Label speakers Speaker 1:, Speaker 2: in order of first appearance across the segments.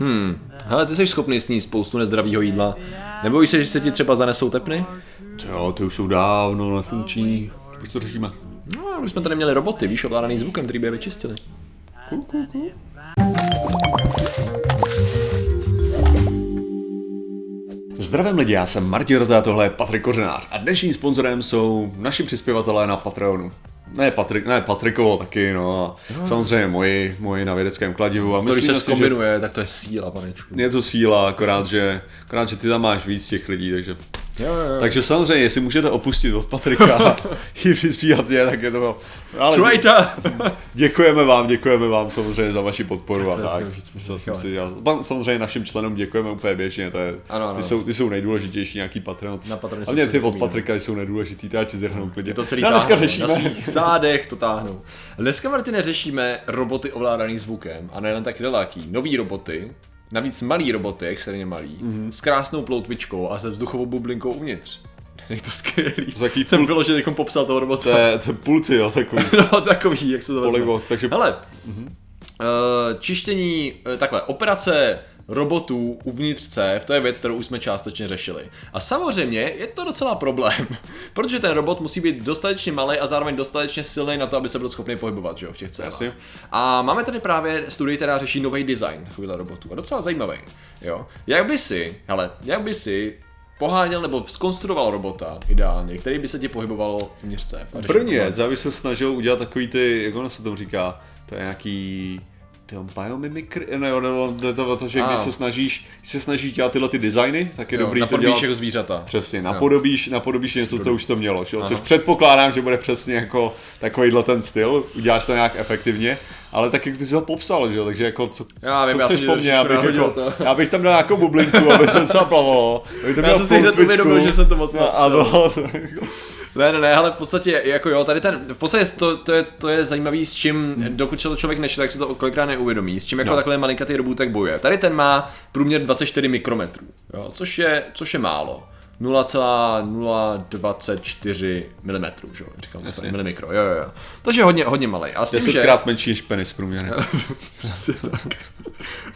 Speaker 1: Hmm, hele, ty jsi schopný sníst spoustu nezdravého jídla. Nebojíš se, že se ti třeba zanesou tepny?
Speaker 2: Jo, ty už jsou dávno nefunkční. Proč to řešíme?
Speaker 1: No, my jsme tady měli roboty, víš, ovládaný zvukem, který by je vyčistili. Cool, cool, cool.
Speaker 2: Zdravím lidi, já jsem Martin Rota a tohle je Patrik Kořenář a dnešním sponzorem jsou naši přispěvatelé na Patreonu. Ne, Patrik, ne Patrikovo taky, no a samozřejmě moji, moji na vědeckém kladivu. A
Speaker 1: To, když se
Speaker 2: si, že
Speaker 1: tak to je síla, panečku.
Speaker 2: je to síla, akorát že, akorát, že ty tam máš víc těch lidí, takže...
Speaker 1: Jo, jo.
Speaker 2: Takže samozřejmě, jestli můžete opustit od Patrika a i přispívat je, tak je to... Ale
Speaker 1: Traitor!
Speaker 2: děkujeme vám, děkujeme vám samozřejmě za vaši podporu a
Speaker 1: Tak to
Speaker 2: tak. jsem si, samozřejmě našim členům děkujeme úplně běžně, to je,
Speaker 1: Ano, ano.
Speaker 2: ty, jsou, ty jsou nejdůležitější, nějaký Patreon.
Speaker 1: Se
Speaker 2: Hlavně ty od
Speaker 1: připomíná.
Speaker 2: Patrika jsou nejdůležitější, ty já ti zhrnou klidně.
Speaker 1: To celý
Speaker 2: Já dneska řešíme.
Speaker 1: Na svých zádech to táhnou. Dneska, Martine, řešíme roboty ovládaný zvukem. A nejen tak daleký. Nový roboty, navíc malý roboty, extrémně malý,
Speaker 2: Mhm.
Speaker 1: mm-hmm. s krásnou ploutvičkou a se vzduchovou bublinkou uvnitř. Je to skvělý.
Speaker 2: To taky
Speaker 1: Jsem
Speaker 2: pul-
Speaker 1: vyložil, jak popsal toho robota.
Speaker 2: To je, to je pulci, jo, takový.
Speaker 1: no, takový, jak se to vezme.
Speaker 2: Polybot, takže-
Speaker 1: Hele, uh, čištění, uh, takhle, operace robotů uvnitř cév, to je věc, kterou už jsme částečně řešili. A samozřejmě je to docela problém, protože ten robot musí být dostatečně malý a zároveň dostatečně silný na to, aby se byl schopný pohybovat že jo, v těch.
Speaker 2: Jasně.
Speaker 1: A máme tady právě studii, která řeší nový design takovýhle robotů. A docela zajímavý. Jo. Jak by si, hele, jak by si poháněl nebo skonstruoval robota ideálně, který by se ti pohyboval a řešil
Speaker 2: První věc, já bych se snažil udělat takový ty, jak ono se tomu říká, to je nějaký ty biomimikry, ne, ne, ne, to, to, že když se snažíš, když se snažíš dělat tyhle ty designy, tak je
Speaker 1: Jo,
Speaker 2: dobrý to
Speaker 1: napodobíš
Speaker 2: dělat
Speaker 1: jako zvířata.
Speaker 2: Přesně, napodobíš, napodobíš něco, co už to mělo, že? jo? což předpokládám, že bude přesně jako takovýhle ten styl, uděláš to nějak efektivně, ale tak jak ty jsi ho popsal, že? jo? takže jako co,
Speaker 1: Já vím,
Speaker 2: co
Speaker 1: já
Speaker 2: chceš
Speaker 1: jsem
Speaker 2: po mně, abych, jako,
Speaker 1: to.
Speaker 2: já bych tam dal nějakou bublinku, aby to docela plavalo, aby to
Speaker 1: Já jsem si hned uvědomil, že jsem to moc
Speaker 2: no,
Speaker 1: napsal.
Speaker 2: ano,
Speaker 1: Ne, ne, ne, ale v podstatě, jako jo, tady ten, v podstatě to, to, je, to je zajímavý, s čím, dokud to člověk nečte, tak si to kolikrát neuvědomí, s čím jako
Speaker 2: No.
Speaker 1: takhle malinkatý robůtek bojuje. Tady ten má průměr 24 mikrometrů, jo, což je, což je málo. 0,024 mm, že jo, říkám to milimikro, jo, jo, jo. Takže hodně, hodně malý. A s tím, že...
Speaker 2: desetkrát menší než penis průměrně.
Speaker 1: Přesně tak.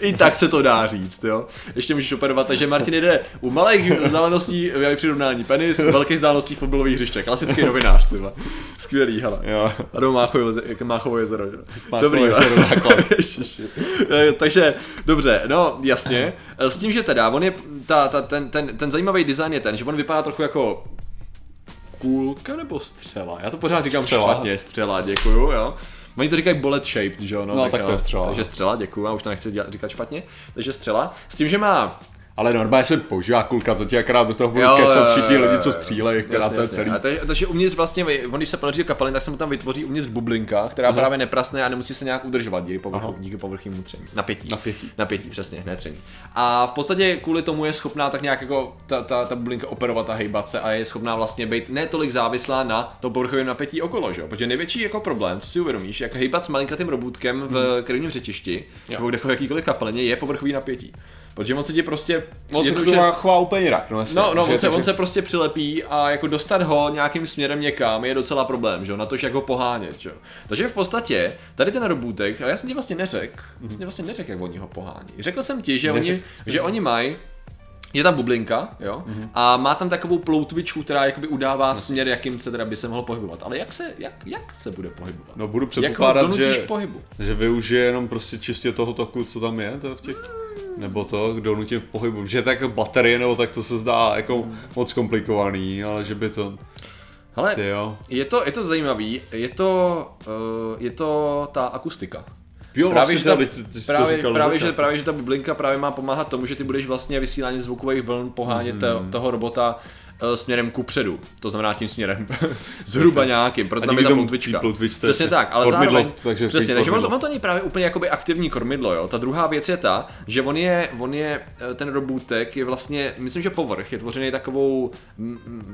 Speaker 1: I tak se to dá říct, jo. Ještě můžeš operovat, takže Martin jde u malých vzdáleností v přirovnání penis, u velkých vzdáleností fotbalových hřiště. Klasický novinář, ty vole. Skvělý, hele.
Speaker 2: Jo.
Speaker 1: A jdou Máchovo, Máchovo jezero?
Speaker 2: Máchovo
Speaker 1: Dobrý,
Speaker 2: jezero.
Speaker 1: Eh, takže, dobře, no jasně. Eh, S tím, že teda, on je, ta, ta, ten, ten, ten zajímavý design je ten, že on vypadá trochu jako kůlka nebo střela? Já to pořád říkám
Speaker 2: Střela.
Speaker 1: špatně, střela, děkuju, jo. Oni to říkají bullet shaped, že jo?
Speaker 2: No, tak to
Speaker 1: jo.
Speaker 2: je střela.
Speaker 1: Takže střela, děkuju, já už to nechci dělat, říkat špatně. Takže střela. S tím, že má
Speaker 2: Ale normálně se používá kulka, to ti akorát do toho budou
Speaker 1: Jo,
Speaker 2: kecat všichni lidi, co střílejí, akorát
Speaker 1: Jasně,
Speaker 2: to je celý.
Speaker 1: A takže, takže uvnitř vlastně, on když se ponoří do kapaliny, tak se mu tam vytvoří uvnitř bublinka, která Aha. právě neprasne a nemusí se nějak udržovat díky, povrchu, díky povrchnímu tření. Napětí.
Speaker 2: Napětí.
Speaker 1: Napětí, přesně, ne tření. A v podstatě kvůli tomu je schopná tak nějak jako ta, ta, ta bublinka operovat a hejbat se a je schopná vlastně být ne tolik závislá na tom povrchovém napětí okolo, že? Protože největší jako problém, co si uvědomíš, jak hejbat s malinkatým robůtkem v krevním řečišti, nebo kde jakýkoliv kapalině, je povrchový napětí. Protože on se ti prostě
Speaker 2: On se má chová úplně jinak, no jasně.
Speaker 1: No, no on, se, on se prostě přilepí a jako dostat ho nějakým směrem někam je docela problém, že jo, na to, jak ho pohánět, že jo. Takže v podstatě tady ten robůtek, a já jsem ti vlastně neřekl, vlastně vlastně neřekl, jak oni ho pohání. Řekl jsem ti, že oni,
Speaker 2: Neřekl
Speaker 1: že oni mají je tam bublinka, jo,
Speaker 2: Mhm.
Speaker 1: a má tam takovou ploutvičku, která jakoby udává směr, jakým se teda by se mohl pohybovat. Ale jak se, jak, jak se bude pohybovat?
Speaker 2: No budu předpokládat, že,
Speaker 1: pohybu?
Speaker 2: že využije jenom prostě čistě toho toku, co tam je, to v těch, nebo to, kdo nutím v pohybu, že tak baterie nebo tak to se zdá jako moc komplikovaný, ale že by to,
Speaker 1: Hele,
Speaker 2: ty jo.
Speaker 1: je to, je to zajímavý, je to, uh, je to ta akustika.
Speaker 2: Jo,
Speaker 1: Právě,
Speaker 2: vlastně
Speaker 1: že, ta,
Speaker 2: ty, ty
Speaker 1: právě,
Speaker 2: říkal
Speaker 1: právě, že, právě, že ta bublinka právě má pomáhat tomu, že ty budeš vlastně vysíláním zvukových vln pohánět mm. toho robota eh, směrem ku předu. To znamená tím směrem zhruba nějakým, proto tam je ta
Speaker 2: té ploutvičce
Speaker 1: Přesně tak, ale
Speaker 2: kormidlo,
Speaker 1: zároveň,
Speaker 2: takže
Speaker 1: přesně, takže ono ono to není právě úplně jakoby aktivní kormidlo, jo. Ta druhá věc je ta, že on je, on je, eh, ten robůtek je vlastně, myslím, že povrch je tvořený takovou,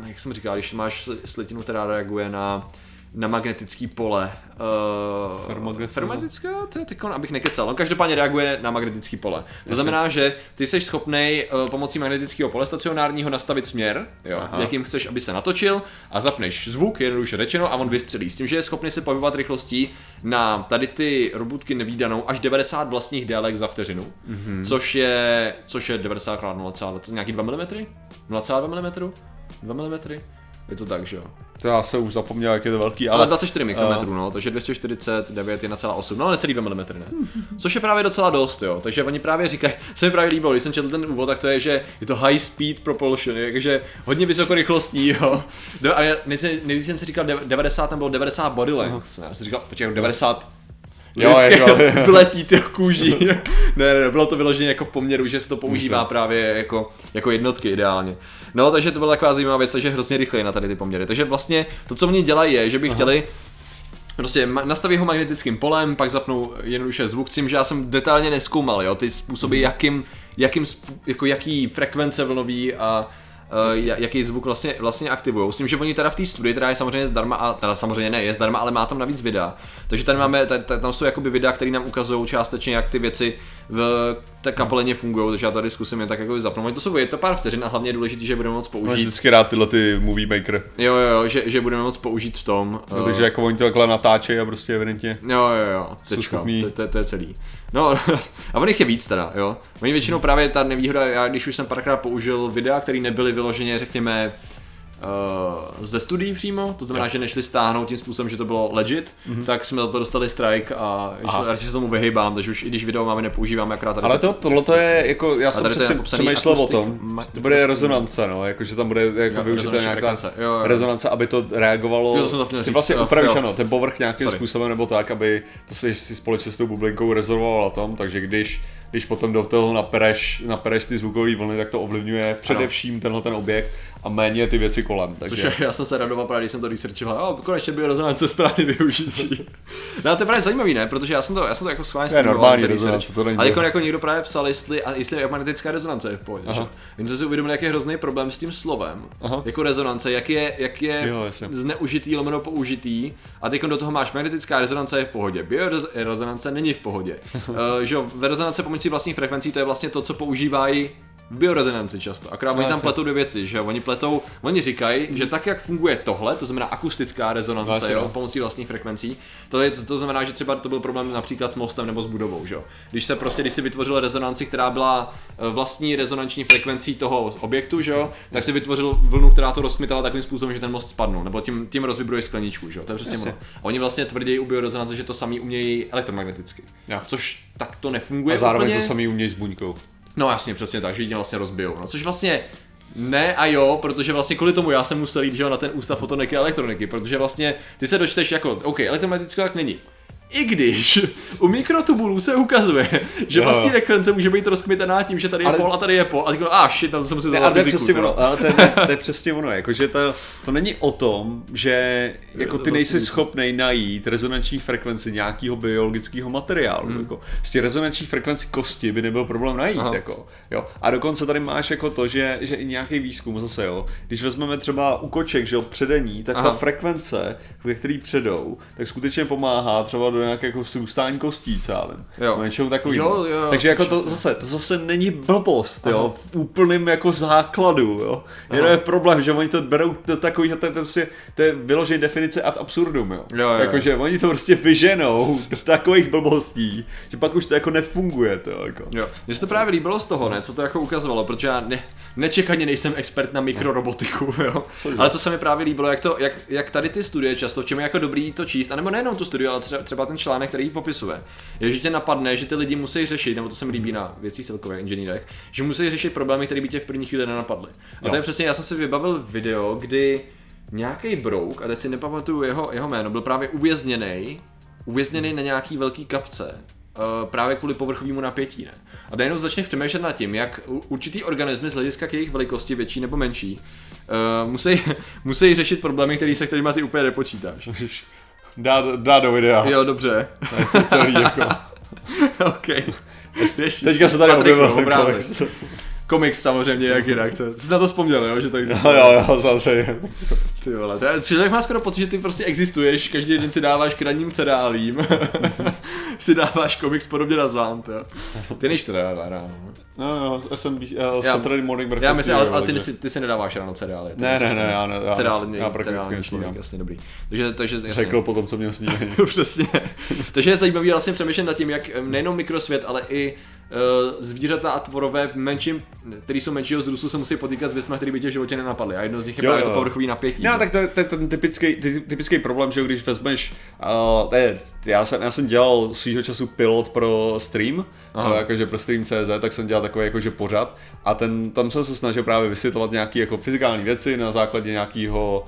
Speaker 1: jak jsem říkal, když máš sli- slitinu, která reaguje na na magnetický pole. Uh,
Speaker 2: Fermagnetism?
Speaker 1: fermatická? To je tykon, abych nekecal. On každopádně reaguje na magnetický pole. To znamená, že ty jsi schopný uh, pomocí magnetického pole stacionárního nastavit směr, jo,
Speaker 2: Aha.
Speaker 1: jakým chceš, aby se natočil a zapneš zvuk, jednoduše řečeno, a on vystřelí. S tím, že je schopný se pohybovat rychlostí na tady ty robotky nevýdanou až 90 vlastních délek za vteřinu, mm-hmm. což je což je 90 x 0, nějaký 2 mm? 0,2 mm? 2 mm? Je to tak, že jo?
Speaker 2: To já jsem už zapomněl, jak je to velký,
Speaker 1: Ale
Speaker 2: ale...
Speaker 1: 24 mikrometrů, no, takže 249 1,8, no necelý 2 mm, ne. Což je právě docela dost, jo. Takže oni právě říkají, se mi právě líbilo, když jsem četl ten úvod, tak to je, že je to high speed propulsion, takže hodně vysokorychlostní, jo. No, a já, než, jsem- si říkal dev- 90, tam bylo 90 body length, ne, já jsem říkal, počkej, 90
Speaker 2: Jo, jako-
Speaker 1: vletí ty kůží. ne, ne, bylo to vyloženě jako v poměru, že se to používá právě jako, jako jednotky ideálně. No, takže to byla taková zajímavá věc, takže hrozně rychle na tady ty poměry. Takže vlastně to, co oni dělají, je, že by chtěli Prostě nastaví ho magnetickým polem, pak zapnou jednoduše zvuk, s tím, že já jsem detailně neskoumal, jo, ty způsoby, jakým, jakým, spů- jako jaký frekvence vlnový a jaký zvuk vlastně, vlastně aktivují. S tím, že oni teda v té studii, která je samozřejmě zdarma, a teda samozřejmě ne, je zdarma, ale má tam navíc videa. Takže tady máme, tady, tady, tam jsou jakoby videa, které nám ukazují částečně, jak ty věci v té kapeleně fungují, takže já tady zkusím je tak jako zapnout. To jsou je to pár vteřin a hlavně je důležité, že budeme moc
Speaker 2: Máš
Speaker 1: použít.
Speaker 2: vždycky rád tyhle ty movie maker.
Speaker 1: Jo, jo, jo, že, že budeme moc použít v tom.
Speaker 2: No,
Speaker 1: eh,
Speaker 2: takže jako oni to takhle natáčejí a prostě evidentně.
Speaker 1: Jo, jo, jo, tečka, to, to, to, je celý. No, a on jich je víc teda, jo. Oni většinou právě ta nevýhoda, já když už jsem párkrát použil videa, které nebyly vyloženě, řekněme, ze studií přímo, to znamená, že nešli stáhnout tím způsobem, že to bylo legit, mm-hmm. tak jsme za to dostali strike a.
Speaker 2: Aha.
Speaker 1: radši se tomu vyhýbám, takže už i když video máme nepoužíváme, akorát tady
Speaker 2: Ale to, tohle to je jako, já jsem přesně přemýšlel o tom,
Speaker 1: ma-
Speaker 2: to bude rezonance, no, jako že tam bude jako
Speaker 1: Jo,
Speaker 2: využita nějaká
Speaker 1: frekvence, jo, jo.
Speaker 2: rezonance, aby to reagovalo,
Speaker 1: Jo, to
Speaker 2: ty
Speaker 1: říct,
Speaker 2: vlastně
Speaker 1: jo,
Speaker 2: upravíš,
Speaker 1: jo.
Speaker 2: ano, ten povrch nějakým
Speaker 1: Sorry.
Speaker 2: způsobem nebo tak, aby to si, si společně s tou bublinkou rezonoval na tom, takže když když potom do toho napereš, napereš ty zvukové vlny, tak to ovlivňuje především tenhle ten objekt a méně ty věci kolem. Takže...
Speaker 1: Což je, já jsem se radoval právě, když jsem to researchoval, a konečně byl rezonance správně využití. No a to je právě zajímavý, ne? Protože já jsem to, já jsem to jako schválně
Speaker 2: je
Speaker 1: studoval,
Speaker 2: normální rezonance, to není
Speaker 1: Ale jako, jako někdo právě psal, jestli, a jestli magnetická rezonance je v pohodě, že? Jenže si uvědomil, jak je hrozný problém s tím slovem,
Speaker 2: Aha.
Speaker 1: jako rezonance, jak je, jak je
Speaker 2: Jo, jasně.
Speaker 1: zneužitý, lomeno použitý, a teď do toho máš magnetická rezonance je v pohodě, biorezonance není v pohodě. uh, že jo, ve rezonance pomocí vlastních frekvencí to je vlastně to, co používají v biorezonanci často. Akorát oni tam pletou dvě věci, že? Oni pletou, oni říkají, že tak, jak funguje tohle, to znamená akustická rezonance, jo,
Speaker 2: no.
Speaker 1: pomocí vlastních frekvencí, to, je, to znamená, že třeba to byl problém například s mostem nebo s budovou, že jo? Když se prostě, když si vytvořil rezonanci, která byla eh, vlastní rezonanční frekvencí toho objektu, že jo, tak si vytvořil vlnu, která to rozkmitala takovým způsobem, že ten most spadnul, nebo tím, tím rozvibruje skleničku, že jo? To je přesně ono. A oni vlastně tvrdí u biorezonance, že to samý umějí elektromagneticky.
Speaker 2: Jo.
Speaker 1: Což tak to nefunguje
Speaker 2: A zároveň
Speaker 1: úplně.
Speaker 2: to samý umějí s buňkou.
Speaker 1: No jasně, přesně tak, že ji vlastně rozbijou. No, což vlastně ne a jo, protože vlastně kvůli tomu já jsem musel jít že jo, na ten ústav fotoniky a elektroniky, protože vlastně ty se dočteš jako, OK, elektromagnetická tak není. I když u mikrotubulů se ukazuje, že
Speaker 2: Jo.
Speaker 1: vlastní frekvence může být rozkmitaná tím, že tady je
Speaker 2: Ale-
Speaker 1: pol a tady je pol. A ty a ah, shit, tam to jsem si zadal
Speaker 2: ale to je
Speaker 1: fyziku,
Speaker 2: přesně ono, ale to je, to je přesně ono, jakože to, to není o tom, že jako ty nejsi
Speaker 1: vlastně-
Speaker 2: schopný najít rezonanční frekvenci nějakého biologického materiálu.
Speaker 1: Hmm.
Speaker 2: Jako, z těch rezonanční frekvenci kosti by nebyl problém najít.
Speaker 1: Aha.
Speaker 2: Jako, jo. A dokonce tady máš jako to, že, že i nějaký výzkum zase, jo, když vezmeme třeba u koček, že jo, předení, tak
Speaker 1: Aha.
Speaker 2: ta frekvence, ve který předou, tak skutečně pomáhá třeba do nějakého jako srůstání kostí, co já vím.
Speaker 1: Jo.
Speaker 2: Něčeho takového.
Speaker 1: Jo, jo,
Speaker 2: Takže jako to zase, to zase není blbost, jo, v úplným jako základu, jo. Jenom je problém, že oni to berou do takový, to, to, to, to je vyložený definice ad absurdum,
Speaker 1: jo. Jo, jo.
Speaker 2: Jakože oni to prostě vyženou do takových blbostí, že pak už to jako nefunguje, to jako.
Speaker 1: Jo, mně se to právě líbilo z toho, ne, co to jako ukazovalo, protože já ne, nečekaně nejsem expert na mikrorobotiku, jo.
Speaker 2: Cože?
Speaker 1: Ale co se mi právě líbilo, jak, to, jak, jak tady ty studie často, v čem je jako dobrý to číst, anebo nejenom tu studii, ale třeba, třeba ten článek, který ji popisuje, je, že tě napadne, že ty lidi musí řešit, nebo to se mi líbí na věcích celkově inženýrech, že musí řešit problémy, které by tě v první chvíli nenapadly. A
Speaker 2: Jo.
Speaker 1: to je přesně, já jsem si vybavil video, kdy nějaký brouk, a teď si nepamatuju jeho, jeho jméno, byl právě uvězněný, uvězněný na nějaký velký kapce, uh, právě kvůli povrchovému napětí. Ne? A najednou začneš přemýšlet nad tím, jak určitý organismy z hlediska k jejich velikosti, větší nebo menší, uh, musí, musí řešit problémy, který se kterými ty úplně nepočítáš.
Speaker 2: Dá, dá do videa.
Speaker 1: Jo, dobře.
Speaker 2: To je celý jako.
Speaker 1: OK. Ježiš.
Speaker 2: Teďka se tady objevil ten
Speaker 1: obrázek. Komiks samozřejmě, jak jinak. To, jsi na to vzpomněl, jo, že to existuje.
Speaker 2: jo, jo, samozřejmě.
Speaker 1: Ty vole, to je, člověk má skoro pocit, že ty prostě existuješ, každý den si dáváš k ranním cereálím, si dáváš komiks podobně nazván, to. Ty nejsi teda ráno.
Speaker 2: No, jo, SMB, uh, Saturday Morning Breakfast.
Speaker 1: Já myslím, ale, ale ty, si, ty si nedáváš ráno cereály.
Speaker 2: Ne, ne, ne, já ne, já-
Speaker 1: cereální,
Speaker 2: já prakticky
Speaker 1: cereální
Speaker 2: nesnídám.
Speaker 1: jasně, dobrý. Takže, takže, jasně.
Speaker 2: Řekl potom, co měl snídaní.
Speaker 1: Přesně. Takže je zajímavý vlastně přemýšlet nad tím, jak nejenom mikrosvět, ale i zvířata a tvorové v menším, který jsou menšího vzrůstu, se musí potýkat s věcmi, které by tě v životě nenapadly. A jedno z nich je
Speaker 2: Jo,
Speaker 1: právě
Speaker 2: jo.
Speaker 1: to povrchový napětí.
Speaker 2: No,
Speaker 1: že?
Speaker 2: tak to, je- to je ten typický, ty, typický problém, že když vezmeš, uh, je, já, jsem, já jsem dělal svýho času pilot pro stream,
Speaker 1: Aha.
Speaker 2: no, jakože pro stream.cz, tak jsem dělal takový jakože pořad a ten, tam jsem se snažil právě vysvětlovat nějaké jako fyzikální věci na základě nějakého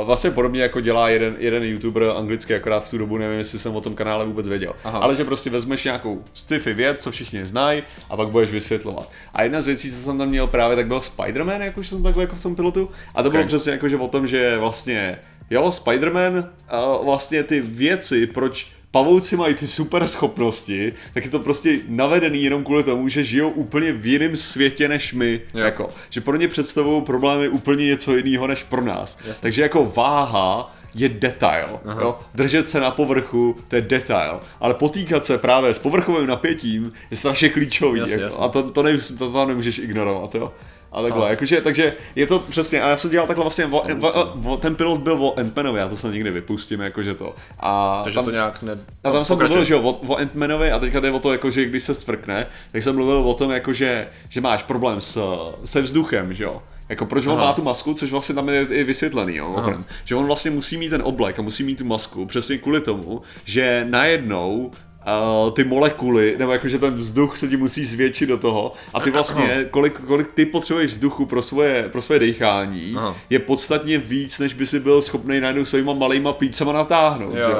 Speaker 2: Uh, vlastně podobně jako dělá jeden, jeden youtuber anglicky, akorát v tu dobu nevím, jestli jsem o tom kanále vůbec věděl.
Speaker 1: Aha.
Speaker 2: Ale že prostě vezmeš nějakou sci-fi věc, co všichni znají, a pak budeš vysvětlovat. A jedna z věcí, co jsem tam měl právě, tak byl Spider-Man, jak už jsem takhle jako v tom pilotu. A to bylo
Speaker 1: Ok.
Speaker 2: přesně jako, že o tom, že vlastně, jo, Spider-Man, a vlastně ty věci, proč pavouci mají ty super schopnosti, tak je to prostě navedený jenom kvůli tomu, že žijou úplně v jiném světě než my.
Speaker 1: Jo.
Speaker 2: Jako, že pro ně představují problémy úplně něco jiného než pro nás.
Speaker 1: Jasně.
Speaker 2: Takže jako váha je detail.
Speaker 1: Aha.
Speaker 2: Jo? Držet se na povrchu, to je detail. Ale potýkat se právě s povrchovým napětím je strašně klíčový.
Speaker 1: Jasně,
Speaker 2: jako.
Speaker 1: jasně.
Speaker 2: A to, to, ne, to, to nemůžeš ignorovat. Jo? A takhle,
Speaker 1: A.
Speaker 2: jakože, takže je to přesně, a já jsem dělal takhle vlastně, o, o, o, ten pilot byl o Ant-Manovi, já to se nikdy vypustím, jakože to. A
Speaker 1: Takže
Speaker 2: tam,
Speaker 1: to nějak ne...
Speaker 2: a tam jsem mluvil, že jo, o, o Ant-Manovi a teďka jde o to, jako, že když se svrkne, tak jsem mluvil o tom, jako, že, máš problém s, se vzduchem, že jo. Jako proč on
Speaker 1: Aha.
Speaker 2: má tu masku, což vlastně tam je i vysvětlený, jo, že on vlastně musí mít ten oblek a musí mít tu masku přesně kvůli tomu, že najednou Uh, ty molekuly, nebo jakože ten vzduch se ti musí zvětšit do toho a ty vlastně, kolik, kolik ty potřebuješ vzduchu pro svoje, pro svoje dechání,
Speaker 1: Aha.
Speaker 2: je podstatně víc, než by si byl schopný najednou svýma malýma plícema natáhnout.
Speaker 1: Jo,
Speaker 2: že
Speaker 1: jo,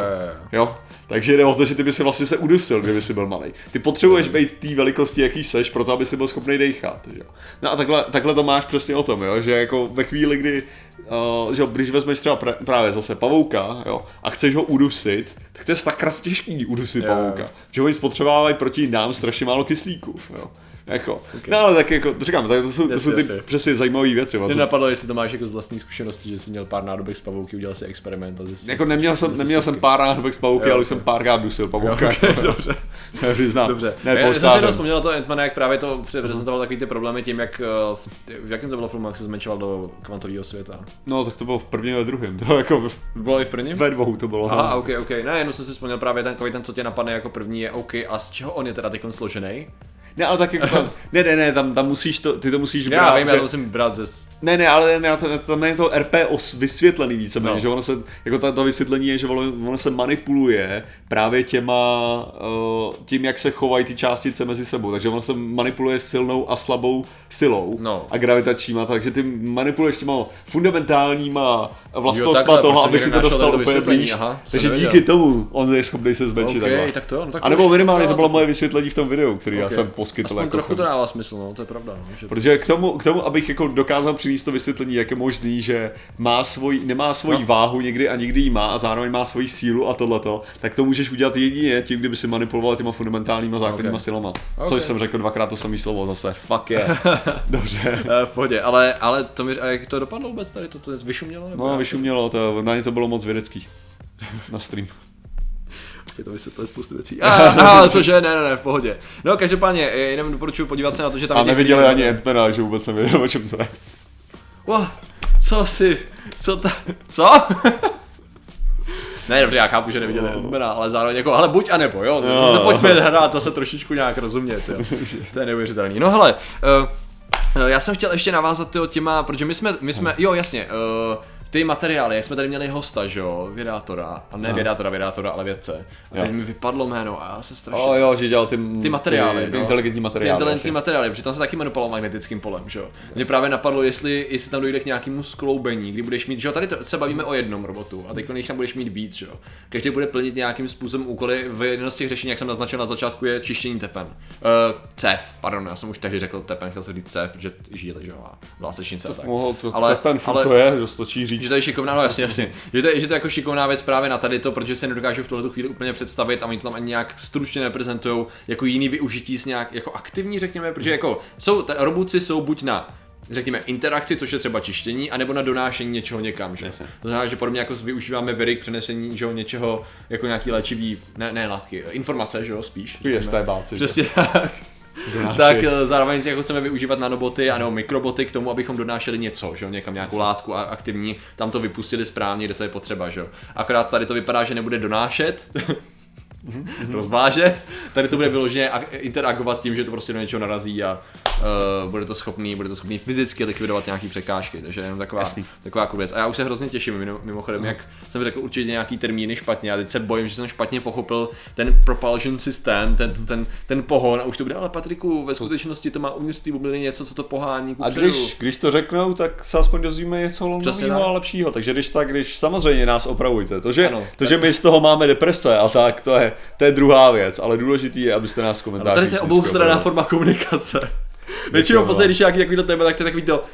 Speaker 1: jo.
Speaker 2: Takže jde o to, že ty by si vlastně se udusil, kdyby si byl malý. Ty potřebuješ být té velikosti, jaký seš, proto aby si byl schopný dechat. Jo. No a takhle, takhle to máš přesně o tom, jo? že jako ve chvíli, kdy uh, že jo, když vezmeš třeba pra, právě zase pavouka jo, a chceš ho udusit, tak to je sakra těžký udusit
Speaker 1: jo.
Speaker 2: pavouka. Že oni spotřebávají proti nám strašně málo kyslíku. Jo. Jako. No ale tak jako, říkám, tak to jsou, to
Speaker 1: Jasně,
Speaker 2: jsou ty
Speaker 1: jasně.
Speaker 2: přesně zajímavé věci.
Speaker 1: Mě
Speaker 2: To,
Speaker 1: napadlo, jestli to máš jako z vlastní zkušenosti, že jsi měl pár nádobek z pavouky, udělal si experiment a zjistil.
Speaker 2: jako neměl jsem, neměl jsem pár náhodovek z pavouky,
Speaker 1: Jo,
Speaker 2: ale už jsem párkrát dusil pavouka.
Speaker 1: Jo, ok, dobře.
Speaker 2: Já přiznám.
Speaker 1: Dobře.
Speaker 2: Ne,
Speaker 1: já jsem si vzpomněl na to Ant-Mana, jak právě to prezentoval takový ty problémy tím, jak eh, v, v jakém to bylo filmu, jak se zmenšoval do kvantového světa.
Speaker 2: No, tak to bylo v prvním a druhém. To jako v-
Speaker 1: Bylo i v prvním?
Speaker 2: ve dvou to bylo.
Speaker 1: Aha,
Speaker 2: no.
Speaker 1: ok, ok. Ne, jenom jsem si vzpomněl právě ten, ten, co tě napadne jako první je OK. A z čeho on je teda teď složený?
Speaker 2: Ne, ale tak jako tam, ne, ne, ne, tam, tam musíš to, ty to musíš
Speaker 1: Já
Speaker 2: brát,
Speaker 1: vím,
Speaker 2: že...
Speaker 1: já to musím brát ze...
Speaker 2: Ne, ne, ale ne, to, tam je to RP os vysvětlený víceméně,
Speaker 1: No.
Speaker 2: že ono se, jako ta, to vysvětlení je, že ono, ono se manipuluje právě těma, uh, tím, jak se chovají ty částice mezi sebou, takže ono se manipuluje silnou a slabou silou
Speaker 1: No.
Speaker 2: a gravitačníma, takže ty manipuluješ těma fundamentálníma vlastnostma
Speaker 1: takhle,
Speaker 2: toho,
Speaker 1: proč
Speaker 2: aby si to dostal úplně blíž,
Speaker 1: aha,
Speaker 2: takže
Speaker 1: jsem
Speaker 2: díky
Speaker 1: nevěděl.
Speaker 2: tomu on je schopný se zmenšit
Speaker 1: OK,
Speaker 2: takhle.
Speaker 1: tak to jo, no tak
Speaker 2: a nebo minimálně
Speaker 1: no,
Speaker 2: to bylo
Speaker 1: tak-
Speaker 2: moje vysvětlení v tom videu, který já
Speaker 1: OK.
Speaker 2: jsem poskytl.
Speaker 1: Aspoň
Speaker 2: jako
Speaker 1: trochu to
Speaker 2: tomu.
Speaker 1: dává smysl, no, to je pravda. No, že...
Speaker 2: Protože k tomu, k tomu, abych jako dokázal přinést to vysvětlení, jak je možný, že má svoj, nemá svoji
Speaker 1: No.
Speaker 2: váhu někdy a někdy ji má a zároveň má svoji sílu a tohleto, tak to můžeš udělat jedině tím, kdyby si manipuloval těma fundamentálníma základníma
Speaker 1: Ok.
Speaker 2: silama.
Speaker 1: Ok.
Speaker 2: Což jsem řekl dvakrát to samé slovo zase. Fuck yeah. Dobře.
Speaker 1: Eh, v pohodě, ale, ale to mi, a jak to dopadlo vůbec tady, to, to vyšumělo? Nebo
Speaker 2: No, vyšumělo, to, na ně to bylo moc vědecký. Na stream.
Speaker 1: Je to vysvětluje spoustu věcí. A, a, cože, ne, ne, ne, v pohodě. No, každopádně, eh, jenom doporučuji podívat se na to, že tam
Speaker 2: A
Speaker 1: těch
Speaker 2: neviděli ani Ant-Mana, že vůbec nevěděl, o čem to je.
Speaker 1: Wow, co si, co ta, co? Ne, dobře, já chápu, že neviděli Ant-Mana, ale zároveň jako, ale buď a nebo, jo, no, se pojďme hrát zase trošičku nějak rozumět, jo. To je neuvěřitelný. No hele, uh, já jsem chtěl ještě navázat tyjo, těma, protože my jsme, my jsme, jo jasně, uh, ty materiály, jak jsme tady měli hosta, že jo, vědátora, a ne vědátora, vědátora, ale vědce. A teď
Speaker 2: Jo.
Speaker 1: mi vypadlo jméno a já se strašně...
Speaker 2: O jo, že dělal ty,
Speaker 1: ty materiály,
Speaker 2: ty, ty
Speaker 1: no.
Speaker 2: inteligentní
Speaker 1: Ty
Speaker 2: materiály.
Speaker 1: inteligentní
Speaker 2: asi.
Speaker 1: materiály, protože tam se taky manipuloval magnetickým polem, že jo. Mě právě napadlo, jestli, jestli tam dojde k nějakému skloubení, kdy budeš mít, že jo, tady to, se bavíme o jednom robotu a teď když tam budeš mít víc, že jo. Každý bude plnit nějakým způsobem úkoly, v jednom z těch řešení, jak jsem naznačil na začátku, je čištění tepen. Uh, CEF, pardon, já jsem už tehdy řekl tepen, chtěl jsem říct CEF, protože žíly, že jo, a vlásečnice tak.
Speaker 2: Mohl to,
Speaker 1: Ale-
Speaker 2: tepen
Speaker 1: ale-
Speaker 2: to je, že stačí říct víc.
Speaker 1: Že to je šikovná, no jasně, jasně. Že to, je, že to je jako šikovná věc právě na tady to, protože se nedokážu v tuhle chvíli úplně představit a oni to tam ani nějak stručně neprezentují jako jiný využití s nějak jako aktivní, řekněme, protože jako jsou, ta, robuci jsou buď na řekněme, interakci, což je třeba čištění, anebo na donášení něčeho někam. Že?
Speaker 2: Jasně.
Speaker 1: To znamená, že podobně jako využíváme viry k přenesení že jo, něčeho, jako nějaký léčivý, ne, ne látky, informace, že jo, spíš.
Speaker 2: Vy estébáci, že?
Speaker 1: Přesně tak. Tak eh, zároveň jako chceme využívat nanoboty a nebo mikroboty k tomu, abychom donášeli něco, že jo, někam nějakou látku a aktivní, tam to vypustili správně, kde to je potřeba, že jo. Akorát tady to vypadá, že nebude donášet, rozvážet, tady to bude vyloženě interagovat tím, že to prostě do něčeho narazí a uh, bude to schopný, bude to schopný fyzicky likvidovat nějaký překážky, takže jenom taková,
Speaker 2: Jasný.
Speaker 1: taková jako věc. A já už se hrozně těším, mimo- mimochodem, jak jsem řekl určitě nějaký termíny špatně, a teď se bojím, že jsem špatně pochopil ten propulsion systém, ten, ten, ten pohon a už to bude, ale Patriku, ve skutečnosti to má uvnitř té bubliny něco, co to pohání
Speaker 2: A když, když to řeknou, tak se aspoň dozvíme něco nového
Speaker 1: tak.
Speaker 2: a lepšího. Takže když tak, když samozřejmě nás opravujte. To, že,
Speaker 1: Ano.
Speaker 2: to, že my z toho máme deprese a tak, to je, to je druhá věc. Ale důležitý je, abyste nás v
Speaker 1: Ale
Speaker 2: komentářích
Speaker 1: tady to je
Speaker 2: opravili.
Speaker 1: forma komunikace. Většinou
Speaker 2: vám.
Speaker 1: později, když je nějaký takovýto téma, tak to je takový to,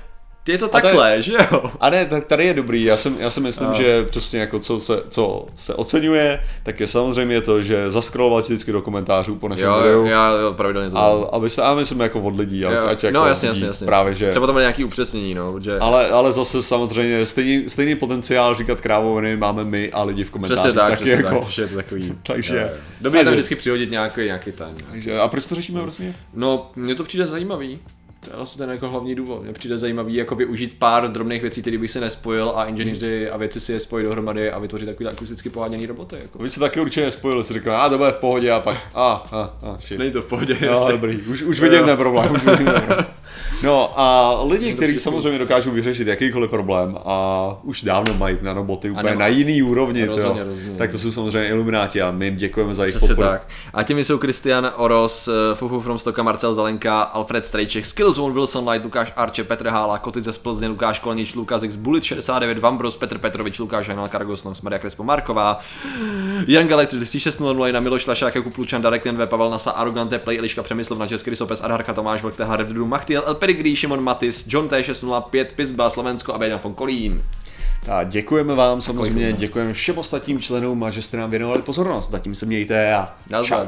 Speaker 1: je to takhle, že jo?
Speaker 2: A ne, tak tady je dobrý, já, jsem, já si myslím,
Speaker 1: A.
Speaker 2: že přesně jako co se, co se oceňuje, tak je samozřejmě to, že zaskrolovat vždycky do komentářů po našem
Speaker 1: Jo,
Speaker 2: videu.
Speaker 1: já jo, pravidelně to
Speaker 2: A, aby se, a myslím jako od lidí,
Speaker 1: Jo,
Speaker 2: ať, jako
Speaker 1: no jasně, jasně, jasně.
Speaker 2: právě, že...
Speaker 1: Třeba tam nějaký upřesnění, no, že...
Speaker 2: Ale, ale zase samozřejmě stejný, stejný potenciál říkat krávoviny máme my a lidi v komentářích.
Speaker 1: Přesně tak, přesně
Speaker 2: jako.
Speaker 1: tak, je to takový...
Speaker 2: Takže-
Speaker 1: Jo, jo. Dobrý tam vždycky přihodit nějaký, nějaký ten.
Speaker 2: Takže, a proč to řešíme vlastně?
Speaker 1: No, mně to přijde zajímavý. To je vlastně ten jako hlavní důvod. Mně přijde zajímavý jako využít pár drobných věcí, které bych si nespojil a inženýři a věci si je spojit dohromady a vytvořit takový akusticky poháněný roboty. Jako.
Speaker 2: Vy se taky určitě spojili, si řekl, a to bude v pohodě a pak, a, a, a, shit.
Speaker 1: Není to v pohodě,
Speaker 2: No,
Speaker 1: jestli-
Speaker 2: dobrý, už, už vidím ten problém. Už vidím ten problém. No a lidi, kteří samozřejmě dokážou vyřešit jakýkoliv problém a už dávno mají nanoboty úplně
Speaker 1: nemá-
Speaker 2: na jiný úrovni,
Speaker 1: Rozhodně,
Speaker 2: jo,
Speaker 1: rozhodně.
Speaker 2: tak to jsou samozřejmě ilumináti a my jim děkujeme za jejich podporu.
Speaker 1: tak. A těmi jsou Kristian Oros, eh, Fufu from Stoka, Marcel Zelenka, Alfred Strejček, Skillzone, Wilson Light, Lukáš Arče, Petr Hála, Kotic ze Splzně, Lukáš Kolenič, Lukáš X, Bullet 69, Vambros, Petr Petrovič, Lukáš Hanal, Karagosnos, Maria Krespo Marková, Jan Galet 3600, Miloš Lašák, Jakub Lučan, Darek NV, Pavel Nasa, Arrogante, Play, Eliška Přemyslov, na Český Sopes, Adharka, Tomáš Vlk, Tehar, Revdu, Machtiel, El Perigrí, Šimon Matis, John T605, Pizba, Slovensko a Běňan von Kolín.
Speaker 2: A děkujeme vám samozřejmě, děkujeme všem ostatním členům a že jste nám věnovali pozornost. Zatím se mějte a čau.